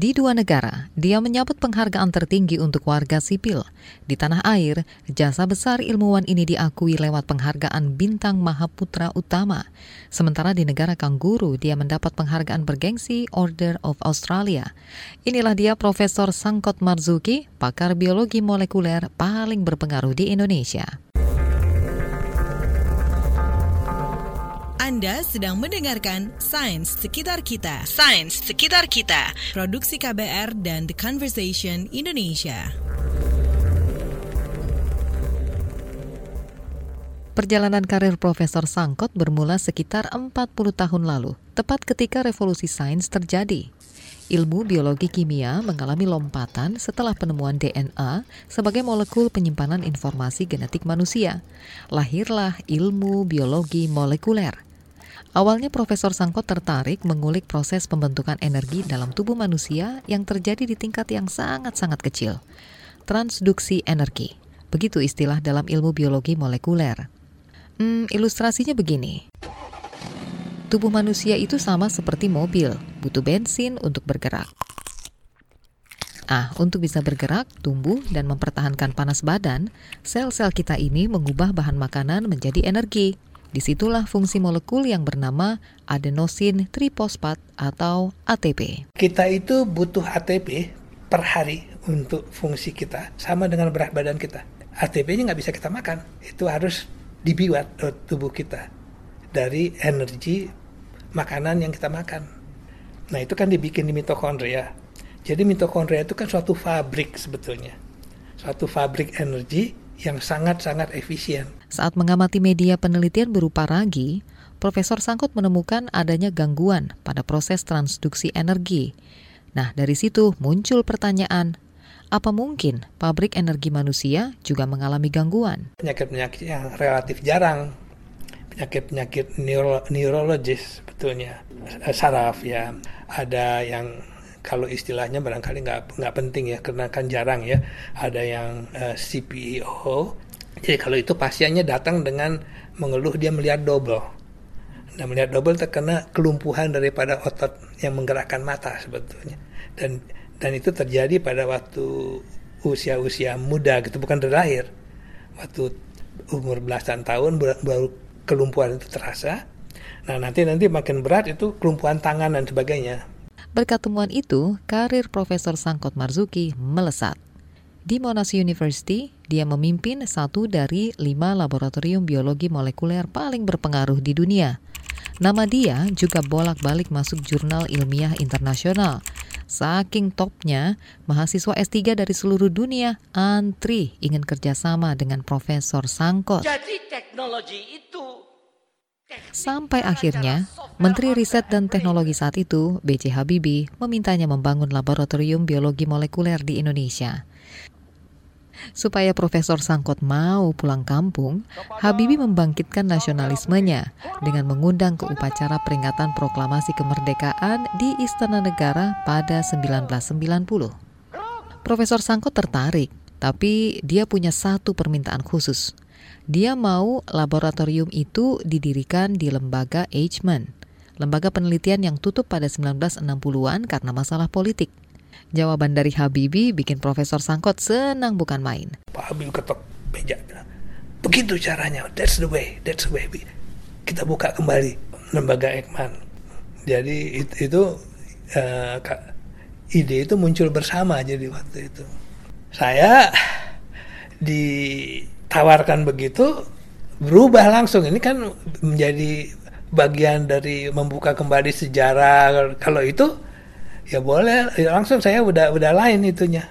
Di dua negara, dia menyabut penghargaan tertinggi untuk warga sipil. Di tanah air, jasa besar ilmuwan ini diakui lewat penghargaan Bintang Mahaputra Utama. Sementara di negara Kangguru, dia mendapat penghargaan bergengsi Order of Australia. Inilah dia Profesor Sangkot Marzuki, pakar biologi molekuler paling berpengaruh di Indonesia. Anda sedang mendengarkan Sains Sekitar Kita. Sains Sekitar Kita. Produksi KBR dan The Conversation Indonesia. Perjalanan karir Profesor Sangkot bermula sekitar 40 tahun lalu, tepat ketika revolusi sains terjadi. Ilmu biologi kimia mengalami lompatan setelah penemuan DNA sebagai molekul penyimpanan informasi genetik manusia. Lahirlah ilmu biologi molekuler. Awalnya Profesor Sangkot tertarik mengulik proses pembentukan energi dalam tubuh manusia yang terjadi di tingkat yang sangat-sangat kecil. Transduksi energi. Begitu istilah dalam ilmu biologi molekuler. Hmm, ilustrasinya begini. Tubuh manusia itu sama seperti mobil, butuh bensin untuk bergerak. Ah, untuk bisa bergerak, tumbuh, dan mempertahankan panas badan, sel-sel kita ini mengubah bahan makanan menjadi energi. Di situlah fungsi molekul yang bernama adenosin triposfat atau ATP. Kita itu butuh ATP per hari untuk fungsi kita, sama dengan berat badan kita. ATP-nya nggak bisa kita makan, itu harus dibuat tubuh kita dari energi makanan yang kita makan. Nah itu kan dibikin di mitokondria. Jadi mitokondria itu kan suatu fabrik sebetulnya, suatu fabrik energi yang sangat-sangat efisien. Saat mengamati media penelitian berupa ragi, Profesor Sangkut menemukan adanya gangguan pada proses transduksi energi. Nah, dari situ muncul pertanyaan, apa mungkin pabrik energi manusia juga mengalami gangguan? Penyakit-penyakit yang relatif jarang, penyakit-penyakit neuro neurologis sebetulnya, saraf ya, ada yang kalau istilahnya barangkali nggak penting ya karena kan jarang ya ada yang uh, eh, CPO e jadi kalau itu pasiennya datang dengan mengeluh dia melihat double. Dan melihat double terkena kelumpuhan daripada otot yang menggerakkan mata sebetulnya. Dan dan itu terjadi pada waktu usia-usia muda gitu bukan dari lahir. Waktu umur belasan tahun baru kelumpuhan itu terasa. Nah nanti nanti makin berat itu kelumpuhan tangan dan sebagainya. Berkat temuan itu, karir Profesor Sangkot Marzuki melesat. Di Monash University, dia memimpin satu dari lima laboratorium biologi molekuler paling berpengaruh di dunia. Nama dia juga bolak-balik masuk jurnal ilmiah internasional. Saking topnya, mahasiswa S3 dari seluruh dunia antri ingin kerjasama dengan Profesor Sangkot. Jadi teknologi itu Sampai akhirnya, Menteri Riset dan Teknologi saat itu, B.J. Habibie, memintanya membangun laboratorium biologi molekuler di Indonesia. Supaya Profesor Sangkot mau pulang kampung, Habibie membangkitkan nasionalismenya dengan mengundang ke upacara peringatan proklamasi kemerdekaan di Istana Negara pada 1990. Profesor Sangkot tertarik, tapi dia punya satu permintaan khusus – dia mau laboratorium itu didirikan di lembaga Eichmann, lembaga penelitian yang tutup pada 1960-an karena masalah politik. Jawaban dari Habibie bikin Profesor Sangkot senang bukan main. Pak Habibie ketok meja begitu caranya, that's the way, that's the way. Kita buka kembali lembaga Eichmann. Jadi itu, itu uh, ide itu muncul bersama jadi waktu itu. Saya di tawarkan begitu berubah langsung ini kan menjadi bagian dari membuka kembali sejarah. Kalau itu ya boleh. Ya langsung saya udah udah lain itunya.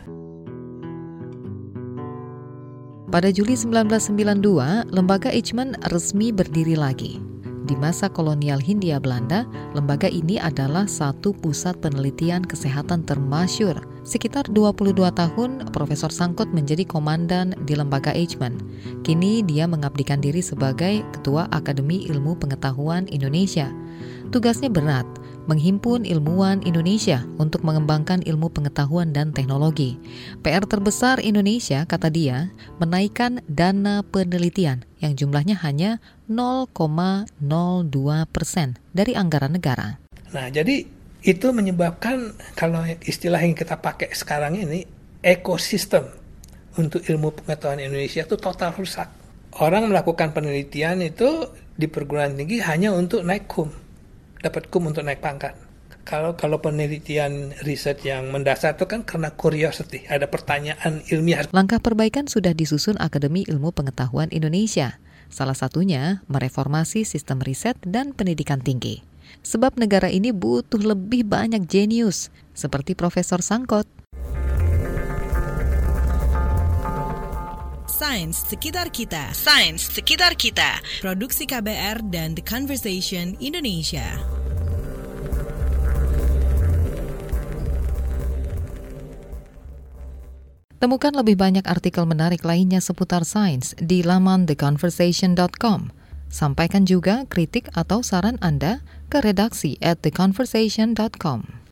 Pada Juli 1992, lembaga Eichmann resmi berdiri lagi. Di masa kolonial Hindia Belanda, lembaga ini adalah satu pusat penelitian kesehatan termasyur Sekitar 22 tahun, Profesor Sangkut menjadi komandan di lembaga Eichmann. Kini dia mengabdikan diri sebagai Ketua Akademi Ilmu Pengetahuan Indonesia. Tugasnya berat, menghimpun ilmuwan Indonesia untuk mengembangkan ilmu pengetahuan dan teknologi. PR terbesar Indonesia, kata dia, menaikkan dana penelitian yang jumlahnya hanya 0,02 persen dari anggaran negara. Nah, jadi itu menyebabkan kalau istilah yang kita pakai sekarang ini ekosistem untuk ilmu pengetahuan Indonesia itu total rusak. Orang melakukan penelitian itu di perguruan tinggi hanya untuk naik kum, dapat kum untuk naik pangkat. Kalau kalau penelitian riset yang mendasar itu kan karena curiosity, ada pertanyaan ilmiah. Langkah perbaikan sudah disusun Akademi Ilmu Pengetahuan Indonesia. Salah satunya mereformasi sistem riset dan pendidikan tinggi. Sebab negara ini butuh lebih banyak jenius, seperti Profesor Sangkot. Sains sekitar kita. Sains sekitar kita. Produksi KBR dan The Conversation Indonesia. Temukan lebih banyak artikel menarik lainnya seputar sains di laman theconversation.com. Sampaikan juga kritik atau saran Anda ke redaksi at theconversation.com.